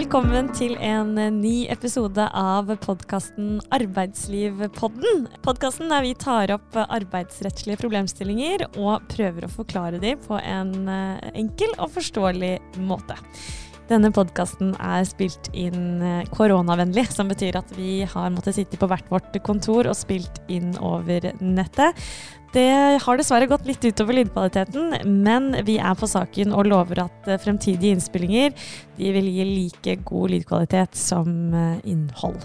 Velkommen til en ny episode av podkasten Arbeidslivpodden. Podkasten der vi tar opp arbeidsrettslige problemstillinger og prøver å forklare dem på en eh, enkel og forståelig måte. Denne podkasten er spilt inn eh, koronavennlig, som betyr at vi har måttet sitte på hvert vårt kontor og spilt inn over nettet. Det har dessverre gått litt utover lydkvaliteten, men vi er på saken og lover at eh, fremtidige innspillinger vil gi like god lydkvalitet som eh, innhold.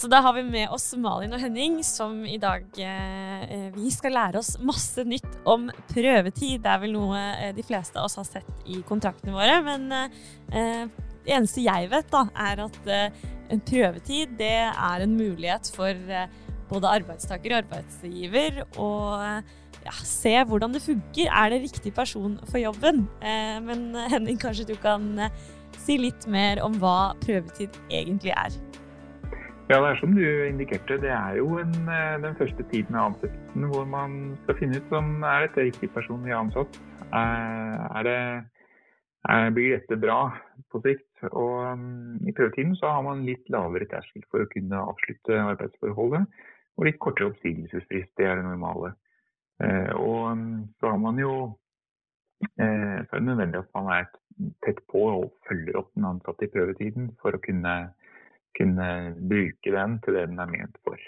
Så da har vi med oss Malin og Henning, som i dag eh, Vi skal lære oss masse nytt om prøvetid. Det er vel noe eh, de fleste av oss har sett i kontraktene våre. Men eh, det eneste jeg vet, da, er at eh, en prøvetid det er en mulighet for både arbeidstaker og arbeidsgiver å ja, se hvordan det funker. Er det riktig person for jobben? Eh, men Henning, kanskje du kan eh, si litt mer om hva prøvetid egentlig er? Ja, det er som du indikerte. Det er jo en, eh, den første tiden av ansettelsen hvor man skal finne ut om er dette riktig person vi har ansatt. Er det, er, blir dette bra på sikt? Og um, I prøvetiden så har man litt lavere terskel for å kunne avslutte arbeidsforholdet og litt kortere oppsigelsesfrist. Det er det normale. Eh, og mm, så har man jo eh, så er det nødvendig at man er tett på og følger opp den ansatte i prøvetiden for å kunne, kunne bruke den til det den er ment for.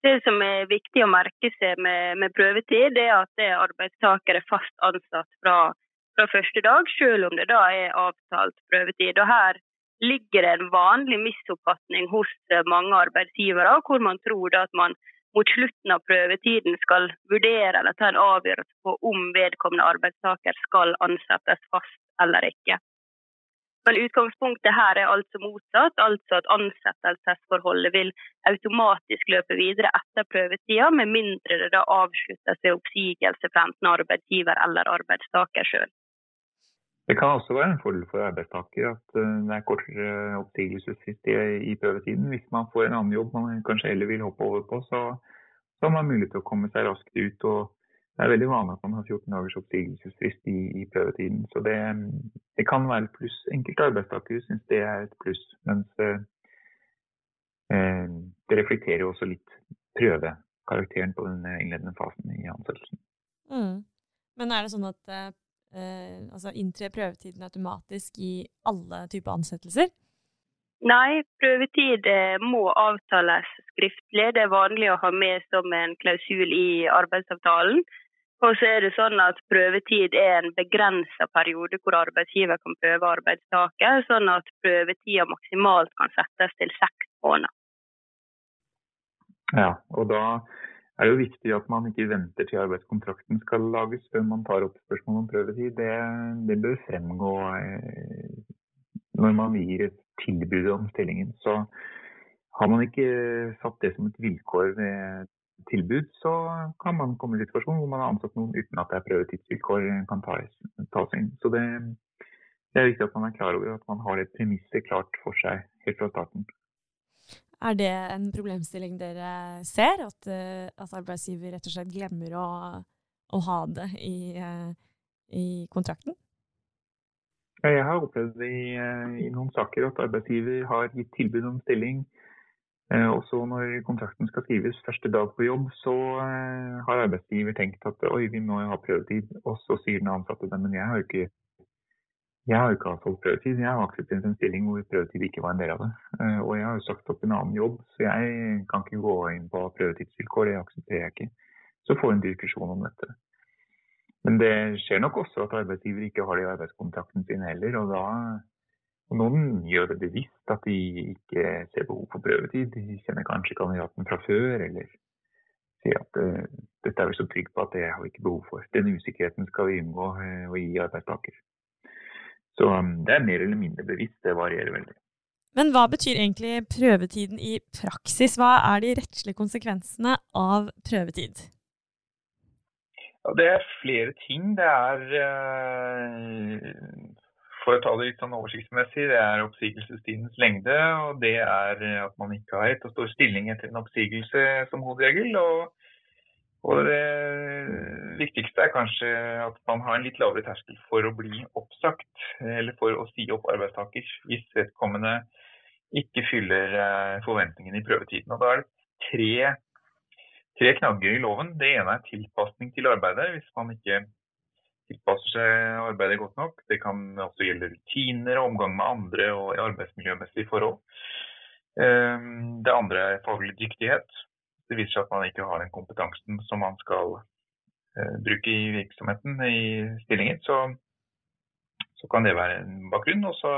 Det som er viktig å merke seg med, med prøvetid, er at er arbeidstaker er fast ansatt fra, fra, første dag, selv om det da er avtalt prøvetid. Og Her ligger det en vanlig misoppfatning hos eh, mange arbeidsgivere, hvor man tror at man mot slutten av prøvetiden skal vurdere eller ta en avgjørelse på om vedkommende arbeidstaker skal ansettes fast eller ikke. Men utgangspunktet her er altså motsatt, altså at ansettelsesforholdet vil automatisk løpe videre etter prøvetida, med mindre det da avsluttes ved oppsigelse fra enten arbeidsgiver eller arbeidstaker sjøl. Det kan også være en fordel for arbeidstaker at eh, det er kortere oppsigelsesfrist i prøvetiden. Hvis man får en annen jobb man kanskje heller vil hoppe over på, så, så har man mulighet til å komme seg raskt ut. og Det er veldig vanlig at man har 14 dagers oppsigelsesfrist i, i prøvetiden. Så det, det, kan være et pluss. Enkelte arbeidstakere syns det er et pluss. Mens eh, eh, det reflekterer jo også litt prøvekarakteren på den innledende fasen i ansettelsen. Mm. Men er det sånn at eh, eh, altså inntrer prøvetiden automatisk i alle typer ansettelser? Nei, prøvetid eh, må avtales skriftlig. Det er vanlig å ha med som en klausul i arbeidsavtalen. Og så er det sånn at Prøvetid er en begrensa periode hvor arbeidsgiver kan prøve arbeidstaker, sånn at prøvetida maksimalt kan settes til seks måneder. Ja, og da er det jo viktig at man ikke venter til arbeidskontrakten skal lages før man tar opp spørsmål om prøvetid. Det, det bør fremgå eh, når man gir et tilbud om stillingen. Så har man ikke satt det som et vilkår ved tilbud, så kan man komme i en situasjon hvor man har ansatt noen uten at det er prøvetidsvilkår kan tas, tas inn. Så det, det, er viktig at man er klar over at man har det premisset klart for seg helt fra starten. Er det en problemstilling dere ser, at, eh, at arbeidsgiver rett og slett glemmer å, å ha det i, eh, i, kontrakten? Jeg har opplevd i, eh, i noen saker at arbeidsgiver har gitt tilbud om stilling. Og så når kontrakten skal skrives første dag på jobb, så har arbeidsgiver tenkt at oi, vi må jo ha prøvetid. Og så sier den ansatte men jeg har jo ikke jeg har ikke avtalt prøvetid. Jeg har akseptert en stilling hvor prøvetid ikke var en del av det. Eh, og jeg har jo sagt opp en annen jobb, så jeg kan ikke gå inn på prøvetidsvilkår. Det aksepterer jeg ikke. Så får en diskusjon om dette. Men det skjer nok også at arbeidsgiver ikke har det i arbeidskontrakten sin heller. Og, da, og noen gjør det bevisst at de ikke ser behov for prøvetid. De kjenner kanskje kandidaten fra før, eller sier at uh, dette er vi så trygge på at det har vi ikke behov for. Den usikkerheten skal vi unngå uh, å gi arbeidstaker. Så um, det er mer eller mindre bevisst, det varierer veldig. Men hva betyr egentlig prøvetiden i praksis? Hva er de rettslige konsekvensene av prøvetid? Ja, det er flere ting. Det er eh, For å ta det litt sånn oversiktsmessig, det er oppsigelsestidens lengde. Og det er at man ikke har rett og står stilling etter en oppsigelse som hovedregel. Og, og det viktigste er kanskje at man har en litt lavere terskel for å bli oppsagt, eller for å si opp arbeidstaker hvis vedkommende ikke fyller eh, forventningene i prøvetiden. Og da er det tre, tre knagger i loven. Det ene er tilpasning til arbeidet. Hvis man ikke tilpasser seg arbeidet godt nok. Det kan også gjelde rutiner og omgang med andre og arbeidsmiljømessige forhold. Ehm, det andre er faglig dyktighet. Det viser seg at man ikke har den kompetansen som man skal eh, bruke i virksomheten, i stillingen. Så, så kan det være en bakgrunn. Og så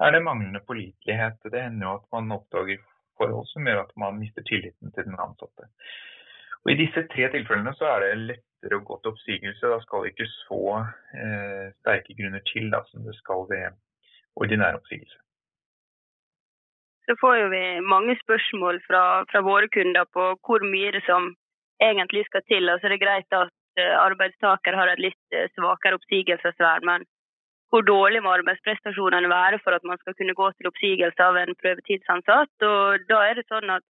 er det manglende pålitelighet. Det hender jo at man oppdager forhold som gjør at man mister tilliten til den ansatte. Og I disse tre tilfellene så er det lettere å gå til oppsigelse. Da skal det ikke så eh, sterke grunner til da, som det skal ved ordinær oppsigelse. Så får jo vi mange spørsmål fra, fra, våre kunder på hvor mye det som egentlig skal til. Altså det er greit at eh, arbeidstaker har et litt eh, svakere oppsigelsesvern, men hvor dårlig må arbeidsprestasjonene være for at man skal kunne gå til oppsigelse av en prøvetidsansatt. Og da er det sånn at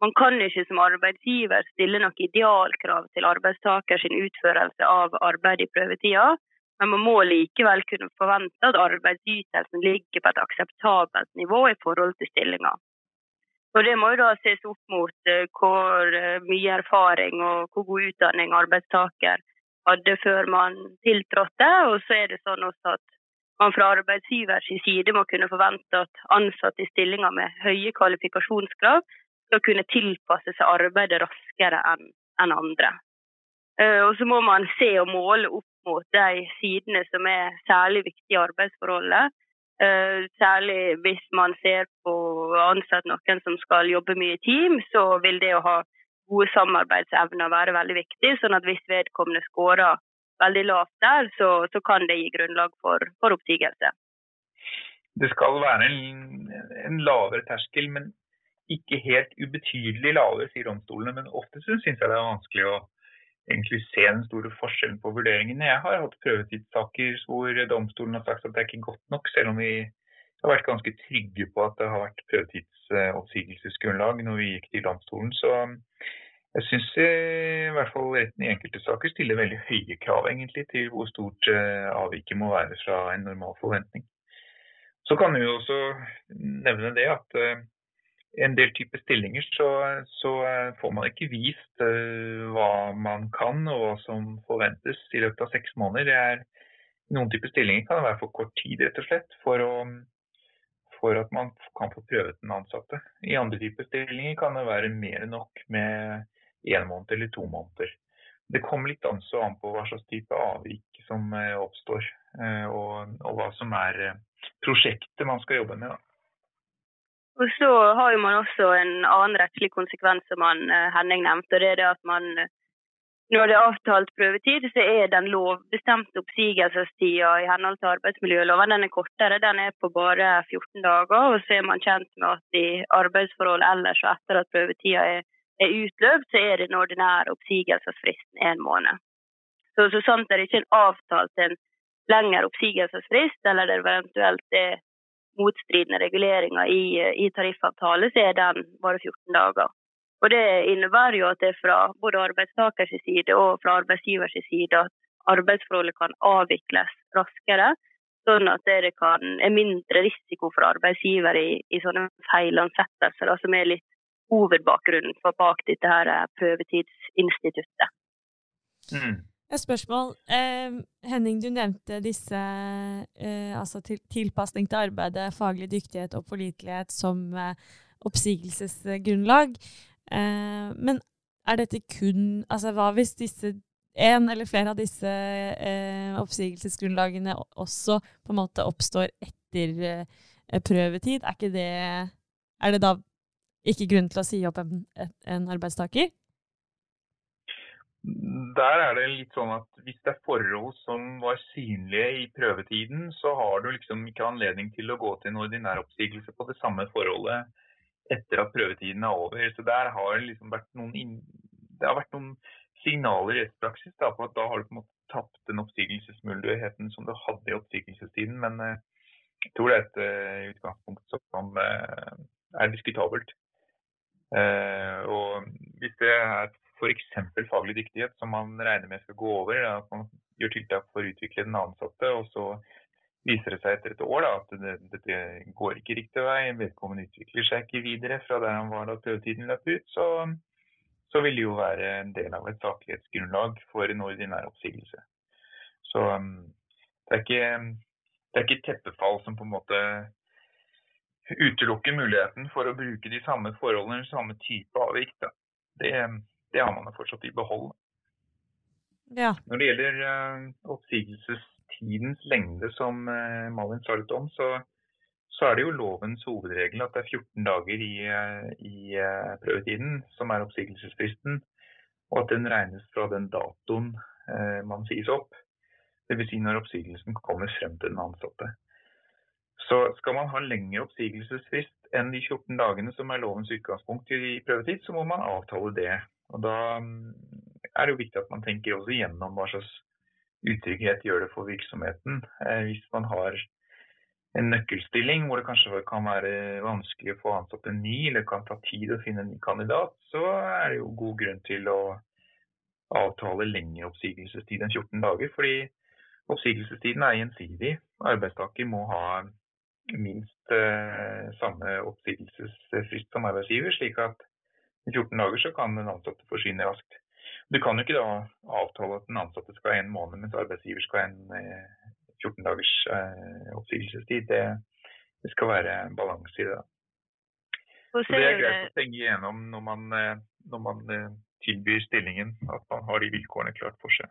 man kan ikke som arbeidsgiver stille noe idealkrav til arbeidstakers utførelse av arbeid i prøvetida, men man må likevel kunne forvente at arbeidsytelsen ligger på et akseptabelt nivå i forhold til stillinga. Og Det må jo da ses opp mot uh, hvor uh, mye erfaring og hvor god utdanning arbeidstaker hadde før man tiltrådte. Og så er det sånn også at man fra arbeidsgivers side må kunne forvente at ansatte i stillinger med høye kvalifikasjonskrav skal kunne tilpasse seg arbeidet raskere enn en andre. Uh, og så må man se og måle opp mot de sidene som er særlig viktige i arbeidsforholdet. Uh, særlig hvis man ser på å ansette noen som skal jobbe mye i team, så vil det å ha gode samarbeidsevner være veldig viktig. sånn at hvis vedkommende scorer veldig lavt der, så, så kan det gi grunnlag for, for oppsigelse. Det skal være en, en lavere terskel, men ikke helt ubetydelig lavere, sier domstolene. Men ofte syns jeg det er vanskelig å egentlig se den store forskjellen på vurderingene. Jeg har hatt prøvetidssaker hvor domstolen har sagt at det er ikke godt nok, selv om vi har vært ganske trygge på at det har vært prøvetidsoppsigelsesgrunnlag når vi gikk til domstolen. Så jeg syns i hvert fall retten i enkelte saker stiller veldig høye krav egentlig til hvor stort eh, avviket må være fra en normal forventning. Så kan vi også nevne det at eh, en del typer stillinger så, så, eh, får man ikke vist uh, hva man kan og hva som forventes i løpet av seks måneder. Er, noen typer stillinger kan det være for kort tid rett og slett for, å, for, at man kan få prøvet den ansatte. I andre typer stillinger kan det være mer enn nok med én måned eller to måneder. Det kommer litt an, an på hva slags type avvik som uh, oppstår, og, og, hva som er prosjektet man skal jobbe med. Da. Og så har jo man også en annen rettslig konsekvens som man, eh, Henning nevnte. og det er det at man, Når det er avtalt prøvetid, så er den lovbestemte oppsigelsestida i henhold til arbeidsmiljøloven den er kortere. Den er på bare 14 dager. Og så er man kjent med at i arbeidsforhold ellers og etter at prøvetida er, er utløpt, så er den ordinære oppsigelsesfristen en måned. Så, så sant det ikke en avtalt en lengre oppsigelsesfrist, eller det eventuelt er motstridende reguleringer i, i tariffavtale, så er den bare 14 dager. Og Det innebærer jo at det er fra både arbeidstakers side og fra arbeidsgivers side at arbeidsforholdet kan avvikles raskere, sånn at det kan, er mindre risiko for arbeidsgiver i, i sånne feilansettelser, som er litt hovedbakgrunnen for bak dette her prøvetidsinstituttet. Mm. Et spørsmål. Eh, Henning, du nevnte disse eh, altså til, tilpasning til arbeidet, faglig dyktighet og pålitelighet som eh, oppsigelsesgrunnlag. Eh, men er dette kun Altså hva hvis disse en eller flere av disse eh, oppsigelsesgrunnlagene også på en måte oppstår etter eh, prøvetid? Er, det, er det da ikke grunn til å si opp en, en arbeidstaker? Der er det litt sånn at hvis det er forhold som var synlige i prøvetiden, så har du liksom ikke anledning til å gå til en ordinær oppsigelse på det samme forholdet etter at prøvetiden er over. Så der har det liksom vært noen, det har vært noen signaler i rettspraksis på at da har du på en måte tapt den oppsigelsesmuligheten som du hadde i oppsigelsestiden. Men eh, jeg tror det er et uh, utgangspunkt som uh, er diskutabelt. Og hvis det er f.eks. faglig dyktighet, som man regner med skal gå over. At man gjør tiltak for å utvikle den ansatte, og så viser det seg etter et år da, at det, går ikke riktig vei. Vedkommende utvikler seg ikke videre fra der han var da prøvetiden løp ut. Så, så vil det jo være en del av et saklighetsgrunnlag for en ordinær oppsigelse. Så um, det er ikke, det er ikke teppefall som på en måte utelukker muligheten for å bruke de samme forholdene, samme type avvik. Det, det, har man jo fortsatt i behold. Ja. Når det gjelder uh, oppsigelsestidens lengde, som uh, Malin sa litt om, så, så, er det jo lovens hovedregel at det er 14 dager i, uh, i prøvetiden som er oppsigelsesfristen, og at den regnes fra den datoen man sies opp. Dvs. Si når oppsigelsen kommer frem til den ansatte. Så skal man ha lengre oppsigelsesfrist enn de 14 dagene som er lovens utgangspunkt i prøvetid, så må man avtale det. Og Da mm, er det jo viktig at man tenker også gjennom hva slags utrygghet gjør det for virksomheten. Eh, hvis man har en nøkkelstilling hvor det kanskje kan være vanskelig å få ansatt en ny, eller kan ta tid å finne en ny kandidat, så er det jo god grunn til å avtale lengre oppsigelsestid enn 14 dager. fordi oppsigelsestiden er gjensidig. Arbeidstaker må ha minst eh, samme oppsigelsesfrist som arbeidsgiver, slik at i 14 dager så kan den ansatte forsvinne raskt. Du kan jo ikke da avtale at den ansatte skal ha en måned, mens arbeidsgiver skal ha en eh, 14 dagers eh, oppsigelsestid. Det, det, skal være balanse i det. Så det er greit å tenke igjennom når man, eh, når man eh, tilbyr stillingen, at man har de vilkårene klart for seg.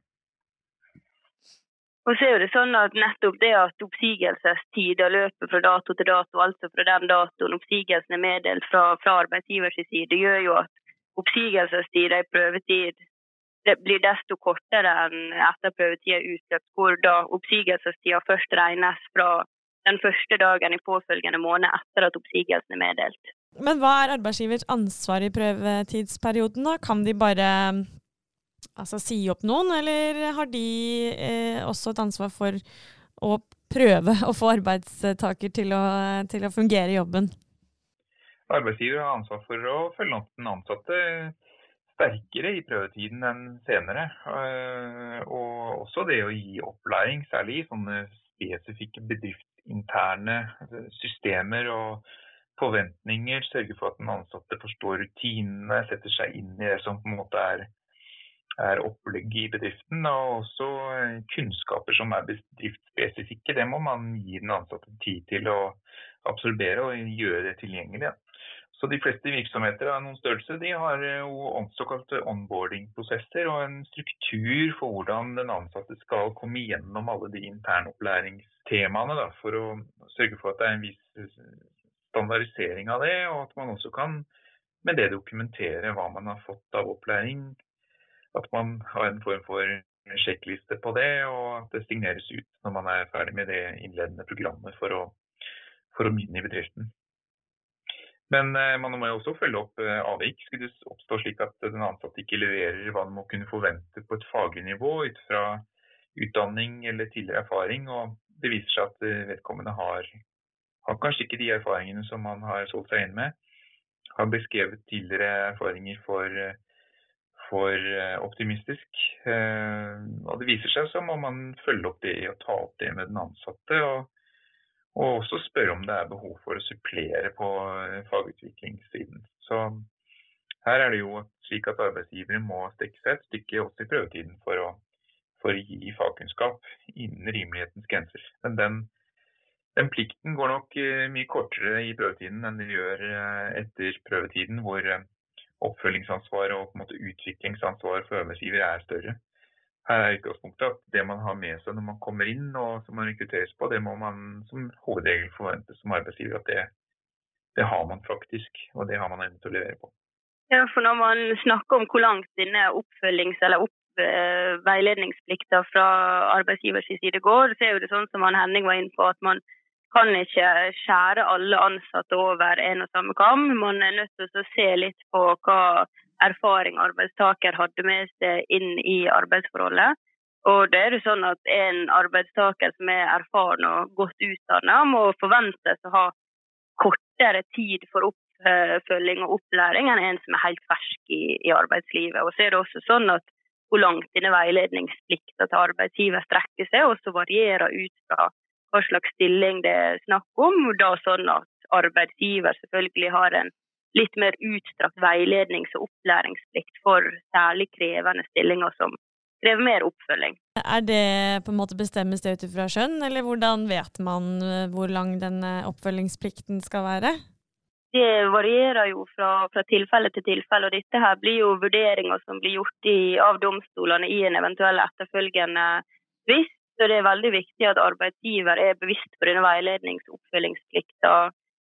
Og så er det sånn at nettopp det at oppsigelsestider løper fra dato til dato, altså fra den datoen oppsigelsen er meddelt fra, fra arbeidsgivers side, gjør jo at oppsigelsestida i prøvetid det blir desto kortere enn etter prøvetida er utløpt, hvor da oppsigelsestida først regnes fra den første dagen i påfølgende måned etter at oppsigelsen er meddelt. Men hva er arbeidsgivers ansvar i prøvetidsperioden? da? Kan de bare altså, si opp noen, eller har de eh, også et ansvar for å prøve å få arbeidstaker til å, til å fungere i jobben? Arbeidsgiver har ansvar for å følge opp den ansatte sterkere i prøvetiden enn senere. Eh, og også det å gi opplæring, særlig i sånne spesifikke bedriftsinterne systemer og forventninger. Sørge for at den ansatte forstår rutinene, setter seg inn i det som på en måte er er opplegg i bedriften, og også eh, kunnskaper som er bedriftsspesifikke. Det må man gi den ansatte tid til å absorbere og gjøre det tilgjengelig. Så De fleste virksomheter av noen størrelse de har eh, jo såkalte onboarding-prosesser og en struktur for hvordan den ansatte skal komme igjennom alle de internopplæringstemaene da, for å sørge for at det er en viss standardisering av det, og at man også kan med det dokumentere hva man har fått av opplæring at man har en form for sjekkliste på det, og at det signeres ut når man er ferdig med det innledende programmet for å, for å begynne i bedriften. Men eh, man må jo også følge opp eh, avvik. Skulle det oppstå slik at den ansatte ikke leverer hva man må kunne forvente på et faglig nivå ut fra utdanning eller tidligere erfaring, og det viser seg at eh, vedkommende har, har kanskje ikke de erfaringene som man har solgt seg inn med, har beskrevet tidligere erfaringer for for eh, optimistisk. Eh, og det viser seg så må man følge opp det å ta opp det med den ansatte. Og, og også spørre om det er behov for å supplere på eh, fagutviklingssiden. Så her er det jo slik at arbeidsgivere må stikke seg et stykke også i prøvetiden for å, for å gi fagkunnskap innen rimelighetens grenser. Men den, den plikten går nok mye kortere i prøvetiden enn det gjør etter prøvetiden, hvor oppfølgingsansvar og på en måte utviklingsansvar for arbeidsgiver er større. Her er utgangspunktet at det man har med seg når man kommer inn og som man rekrutteres på, det må man som hovedregel forvente som arbeidsgiver at det, det har man faktisk, og det har man evne til å levere på. Ja, for Når man snakker om hvor langt denne oppfølgings- eller opp, eh, fra arbeidsgivers side går, så er jo det sånn som han Henning var inne på, at man kan ikke skjære alle ansatte over en og samme kam. Man er nødt til å se litt på hva erfaring arbeidstaker hadde med seg inn i arbeidsforholdet. Og det er jo sånn at En arbeidstaker som er erfaren og godt utdannet, må forventes å ha kortere tid for oppfølging og opplæring enn en som er helt fersk i, i arbeidslivet. Og så er det også sånn at hvor langt denne veiledningsplikten til arbeidsgiver strekker seg, også varierer ut fra hva slags stilling det er snakk om. Da sånn at arbeidsgiver selvfølgelig har en litt mer utstrakt veilednings- og opplæringsplikt for særlig krevende stillinger som krever mer oppfølging. Er det på en måte bestemmes det ut ifra skjønn, eller hvordan vet man eh, hvor lang den oppfølgingsplikten skal være? Det varierer jo fra, fra tilfelle til tilfelle, og dette her blir jo vurderinger som blir gjort i, av domstolene i en eventuell etterfølgende tvist. Så det er veldig viktig at arbeidsgiver er bevisst på denne veilednings- og oppfølgingsplikta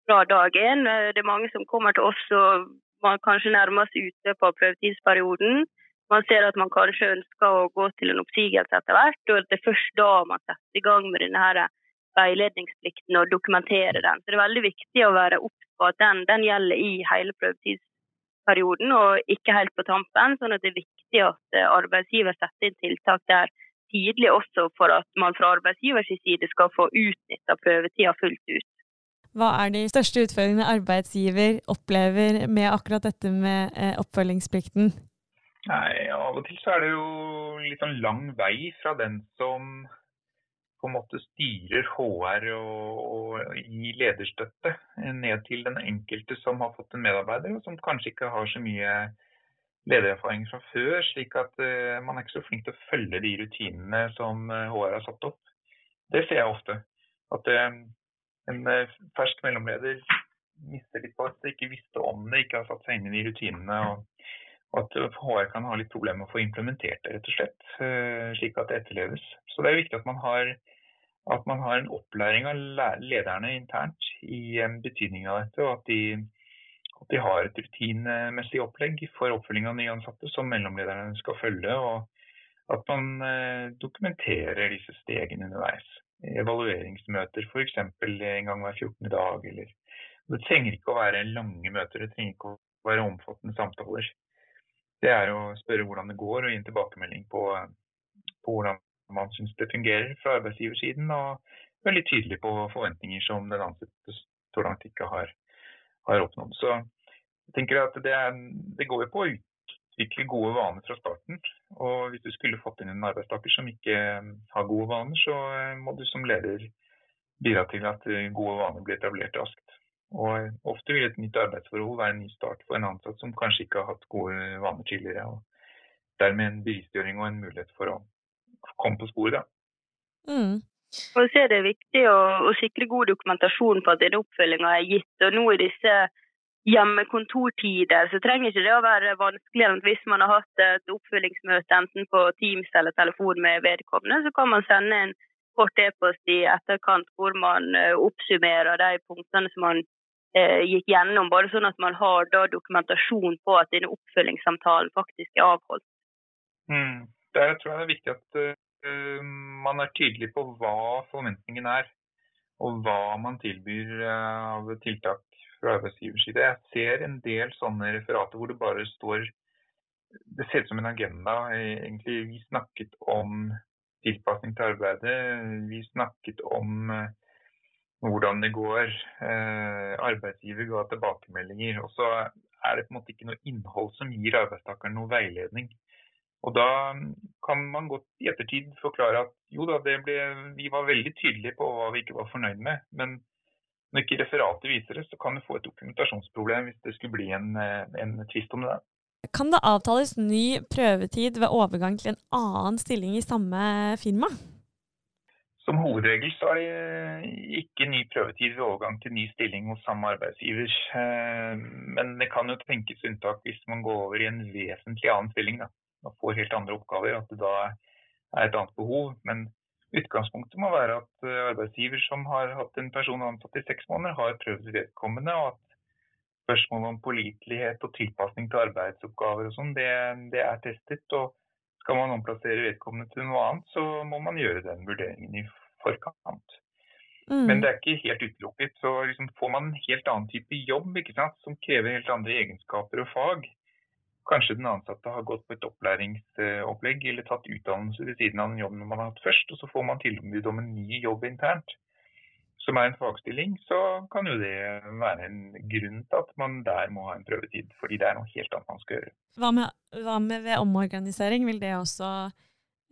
fra dag én. Det er mange som kommer til oss og man kanskje nærmer seg ute på prøvetidsperioden man ser at man kanskje ønsker å gå til en oppsigelse etter hvert, og det er først da man setter i gang med denne her veiledningsplikten og dokumenterer den. Så Det er veldig viktig å være obs på at den, den, gjelder i hele prøvetidsperioden og ikke helt på tampen. sånn at det er viktig at arbeidsgiver setter inn tiltak der tidlig også for at man fra arbeidsgivers side skal få utnytta prøvetida fullt ut. Hva er de største utfordringene arbeidsgiver opplever med akkurat dette med eh, oppfølgingsplikten? Nei, Av og til så er det jo litt sånn lang vei fra den som på en måte styrer HR og, og gir lederstøtte, ned til den enkelte som har fått en medarbeider, og som kanskje ikke har så mye ledererfaring fra før. Slik at uh, man er ikke så flink til å følge de rutinene som HR eh, har satt opp. Det ser jeg ofte. At uh, en fersk mellomleder mister litt på at de ikke visste om det, ikke har satt seg inn i de rutinene. og at HR kan ha litt problemer med å få implementert det, rett og slett, eh, slik at det etterleves. Så det er viktig at man har, at man har en opplæring av lederne internt i betydningen av dette, og at de, at de har et rutinemessig opplegg for oppfølging av nyansatte som mellomlederne skal følge, og at man eh, dokumenterer disse stegene underveis. Evalueringsmøter f.eks. en gang hver 14. dag. Eller, det trenger ikke å være lange møter, det trenger ikke å være omfattende samtaler det er å spørre hvordan det går og gi en tilbakemelding på, på hvordan man syns det fungerer fra arbeidsgiversiden, og veldig tydelig på forventninger som den ansatte så langt ikke har, har oppnådd. Så jeg tenker at det, er, det går jo på å utvikle gode vaner fra starten. Og hvis du skulle fått inn en arbeidstaker som ikke har gode vaner, så må du som leder bidra til at gode vaner blir etablert raskt. Og ofte vil et nytt arbeidsforhold være en ny start for en ansatt som kanskje ikke har hatt gode vaner tidligere. og Dermed en bevisstgjøring og en mulighet for å komme på sporet. Mm. Og så er det viktig å, å, sikre god dokumentasjon på at denne oppfølginga er gitt. og nå i disse hjemmekontortider så trenger ikke det å være vanskeligere enn hvis man har hatt et oppfølgingsmøte enten på Teams eller telefon med vedkommende, så kan man sende en kort e-post i etterkant hvor man eh, oppsummerer de punktene som man eh, gikk gjennom, bare sånn at man har da dokumentasjon på at denne oppfølgingssamtalen faktisk er avholdt. Mm. Der tror jeg det er viktig at uh, man er tydelig på hva forventningen er, og hva man tilbyr uh, av tiltak fra arbeidsgivers side. Jeg ser en del sånne referater hvor det bare står Det ser ut som en agenda. Egentlig, vi snakket om tilpasning til arbeidet. Vi snakket om uh, hvordan det går. Eh, arbeidsgiver ga tilbakemeldinger. Og så er det på en måte ikke noe innhold som gir arbeidstakeren noe veiledning. Og da kan man godt i ettertid forklare at jo da, ble, vi var veldig tydelige på hva vi ikke var fornøyd med. Men når ikke referatet viser det, så kan du få et dokumentasjonsproblem hvis det skulle bli en, eh, en tvist om det. der. Kan det avtales ny prøvetid ved overgang til en annen stilling i samme firma? Som hovedregel så er det ikke ny prøvetid ved overgang til ny stilling hos samme arbeidsgiver. Eh, men det kan jo tenkes unntak hvis man går over i en vesentlig annen stilling da, og får helt andre oppgaver. At det da er et annet behov. Men utgangspunktet må være at eh, arbeidsgiver som har hatt en person ansatt i seks måneder, har prøvd vedkommende. og at spørsmålet om pålitelighet og tilpasning til arbeidsoppgaver og sånn, det, det er testet. og skal man omplassere vedkommende til noe annet, så må man gjøre den vurderingen i forkant. Mm. Men det er ikke helt utelukket. Så liksom får man en helt annen type jobb sant, som krever helt andre egenskaper og fag. Kanskje den ansatte har gått på et opplæringsopplegg eller tatt utdannelse ved siden av den jobben man har hatt først, og så får man tilbud om en ny jobb internt. som er en fagstilling, så kan jo det være en grunn til at man der må ha en prøvetid. Fordi det er noe helt annet man skal gjøre. Hva med, hva med ved omorganisering? Vil det også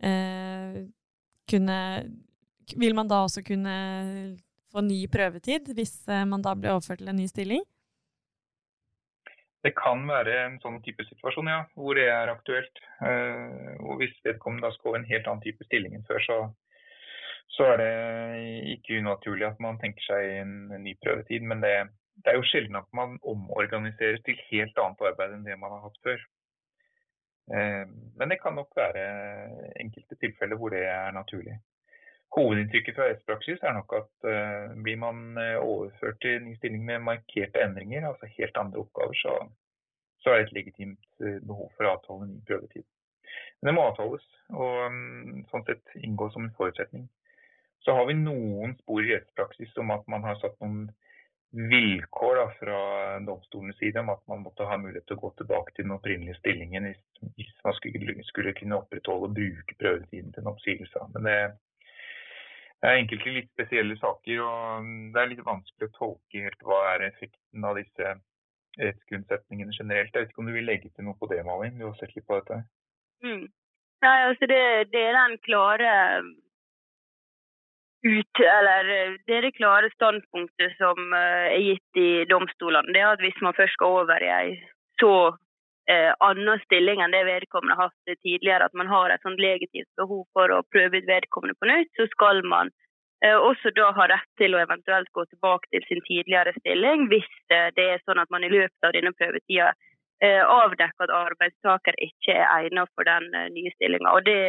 eh, kunne Vil man da også kunne få ny prøvetid hvis eh, man da blir overført til en ny stilling? Det kan være en sånn type situasjon, ja, hvor det er aktuelt. Eh, og hvis vedkommende da skal over en helt annen type stilling enn før, så så er det ikke unaturlig at man tenker seg en ny prøvetid. Men det, det, er jo sjelden at man omorganiseres til helt annet arbeid enn det man har hatt før. Eh, men det kan nok være enkelte tilfeller hvor det er naturlig. Hovedinntrykket fra rettspraksis er nok at uh, blir man eh, overført til ny stilling med markerte endringer, altså helt andre oppgaver, så, så er det et legitimt behov for å avtale ny prøvetid. Men det må avtales, og um, sånn sett inngå som en forutsetning. Så har vi noen spor i rettspraksis om at man har satt noen vilkår da, fra domstolenes side om at man måtte ha mulighet til å gå tilbake til den opprinnelige stillingen hvis man skulle, skulle, kunne opprettholde og bruke prøvetiden til en oppsigelse. Men det, det er enkelte litt spesielle saker, og det er litt vanskelig å tolke helt hva er effekten av disse rettsgrunnsetningene generelt. Jeg vet ikke om du vil legge til noe på det, Malin? Du har sett litt på dette? Mm. Nei, altså det, det er den klare ut, eller eh, det er det klare standpunktet som uh, er gitt i domstolene. Det er at hvis man først skal over i ei så uh, annen stilling enn det vedkommende har hatt tidligere, at man har et sånt legitimt behov for å prøve ut vedkommende på nytt, så skal man eh, også da ha rett til å eventuelt gå tilbake til sin tidligere stilling hvis det er sånn at man i løpet av denne prøvetida avdekker at arbeidstaker ikke er egnet for den nye stillinga. Det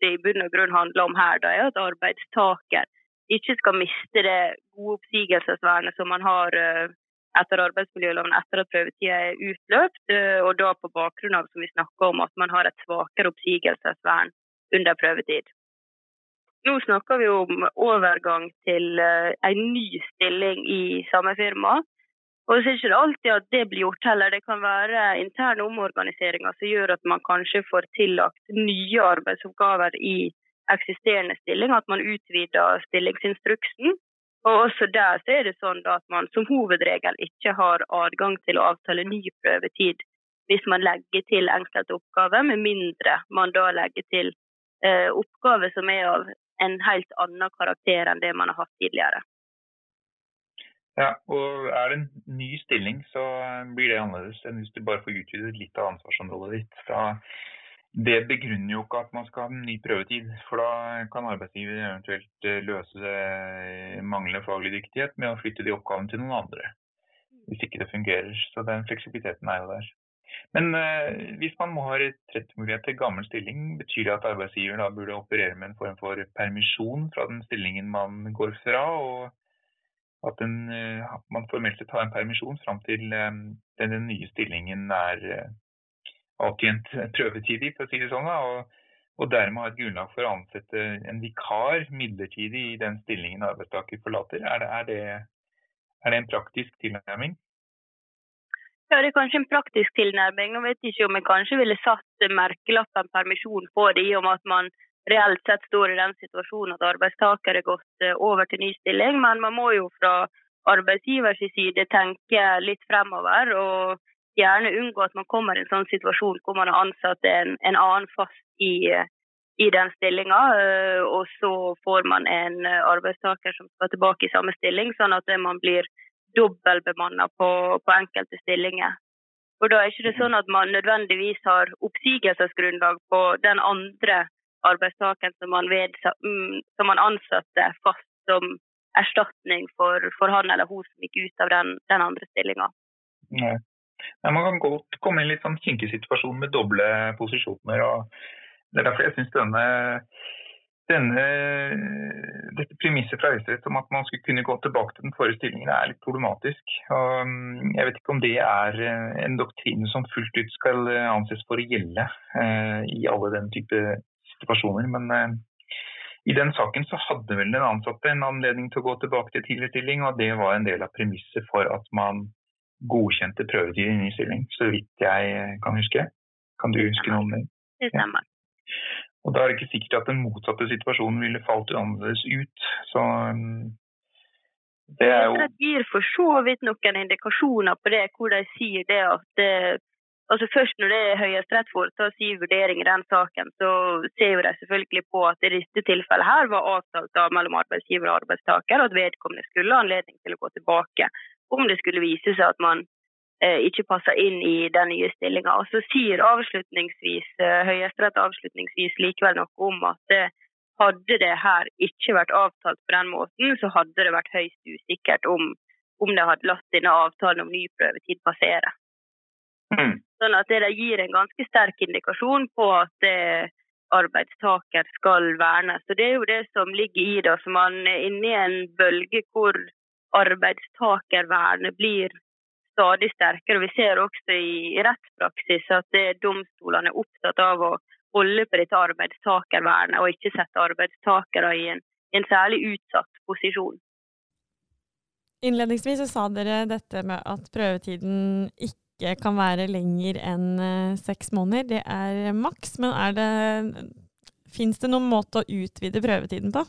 det i bunn og grunn handler om her, da, er at arbeidstaker ikke skal miste det gode oppsigelsesvernet som man har eh, etter arbeidsmiljøloven etter at prøvetida er utløpt, eh, og da på bakgrunn av som vi om, at man har et svakere oppsigelsesvern under prøvetid. Nå snakker vi om overgang til eh, en ny stilling i samme firma. Og så er det ikke alltid at det blir gjort heller. Det kan være interne omorganiseringer som gjør at man kanskje får tillagt nye arbeidsoppgaver i eksisterende stilling, at man utvider stillingsinstruksen. Og også der så er det sånn at man som hovedregel ikke har adgang til å avtale ny prøvetid hvis man legger til enkelte oppgaver, med mindre man da legger til eh, oppgaver som er av en helt annen karakter enn det man har hatt tidligere. Ja, og Er det en ny stilling, så blir det annerledes enn hvis du bare får utvidet litt av ansvarsområdet ditt. fra det begrunner jo ikke at man skal ha en ny prøvetid. For da kan arbeidsgiver eventuelt eh, løse eh, manglende faglig dyktighet med å flytte de oppgavene til noen andre. Hvis ikke det fungerer. Så den fleksibiliteten er jo der. Men eh, hvis man må ha retrettmulighet til gammel stilling, betyr det at arbeidsgiver da burde operere med en form for permisjon fra den stillingen man går fra, og at den, eh, man formelt sett har en permisjon fram til eh, den nye stillingen er avtjent prøvetid i, for å si det sånn. Og, og dermed ha et grunnlag for å ansette en vikar midlertidig i den stillingen arbeidstaker forlater. Er det, er det, er det en praktisk tilnærming? Ja, det er kanskje en praktisk tilnærming. Nå vet jeg ikke om jeg kanskje ville satt merkelappen permisjon på det, i og med at man reelt sett står i den situasjonen at arbeidstaker er gått eh, over til ny stilling. Men man må jo fra arbeidsgivers side tenke litt fremover. og gjerne unngå at man kommer i en sånn situasjon hvor man har ansatt en, en annen fast i, i den stillinga, eh, og så får man en arbeidstaker som skal tilbake i samme stilling, sånn at man blir dobbeltbemanna på, på enkelte stillinger. Og Da er ikke det sånn at man nødvendigvis har oppsigelsesgrunnlag på den andre arbeidstakeren som man, vedsa, mm, som man ansatte fast som erstatning for, for, han eller hun som gikk ut av den, den andre stillinga. Men man kan godt komme i en litt sånn kinkig situasjon med doble posisjoner. og Det er derfor jeg syns denne, denne, dette premisset fra Høyesterett om at man skulle kunne gå tilbake til den forrige stillingen, er litt problematisk. Og mm, jeg vet ikke om det er eh, en doktrine som fullt ut skal eh, anses for å gjelde eh, i alle den type situasjoner. Men eh, i den saken så hadde vel den ansatte en anledning til å gå tilbake til tidligere stilling, og det var en del av premisset for at man godkjente prøvetid i ny stilling, så vidt jeg kan huske. Kan du huske noe om det? Det stemmer. Ja. Og Da er det ikke sikkert at den motsatte situasjonen ville falt annerledes ut. Så um, Det er jo... Det gir for så vidt noen indikasjoner på det, hvor de sier det at det, altså Først når det er Høyesterett foretar sin vurdering i den saken, så ser jo de selvfølgelig på at i dette tilfellet her var avtalt mellom arbeidsgiver og arbeidstaker, at vedkommende skulle ha anledning til å gå tilbake om det skulle vise seg at man eh, ikke passer inn i den nye stillinga. Og så sier avslutningsvis eh, Høyesterett avslutningsvis likevel noe om at det hadde det her ikke vært avtalt på den måten, så hadde det vært høyst usikkert om, om de hadde latt denne avtalen om ny prøvetid passere. Mm. Sånn at det gir en ganske sterk indikasjon på at eh, arbeidstaker skal vernes. Så Det er jo det som ligger i det. Så man er inne i en bølge hvor arbeidstakervernet blir stadig sterkere. Vi ser også i rettspraksis at domstolene er opptatt av å holde på dette arbeidstakervernet, og ikke sette arbeidstakere i en, en særlig utsatt posisjon. Innledningsvis sa dere dette med at prøvetiden ikke kan være lenger enn eh, seks måneder. Det er maks, men er det Fins det noen måte å utvide prøvetiden på?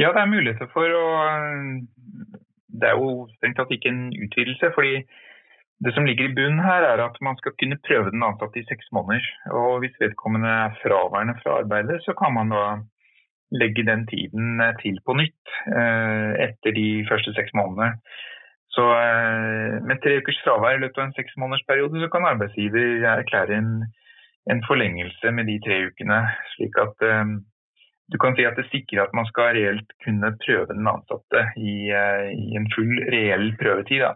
Ja, det er muligheter for å Det er jo strengt tatt ikke en utvidelse. fordi det som ligger i bunnen her, er at man skal kunne prøve den ansatte i seks måneder. Og hvis vedkommende er fraværende fra arbeidet, så kan man da legge den tiden til på nytt eh, etter de første seks månedene. Så eh, med tre ukers fravær i løpet av en seksmånedersperiode, så kan arbeidsgiver erklære en, en, forlengelse med de tre ukene. slik at eh, du kan si at det sikrer at man skal reelt kunne prøve den ansatte i, i en full reell prøvetid. Da.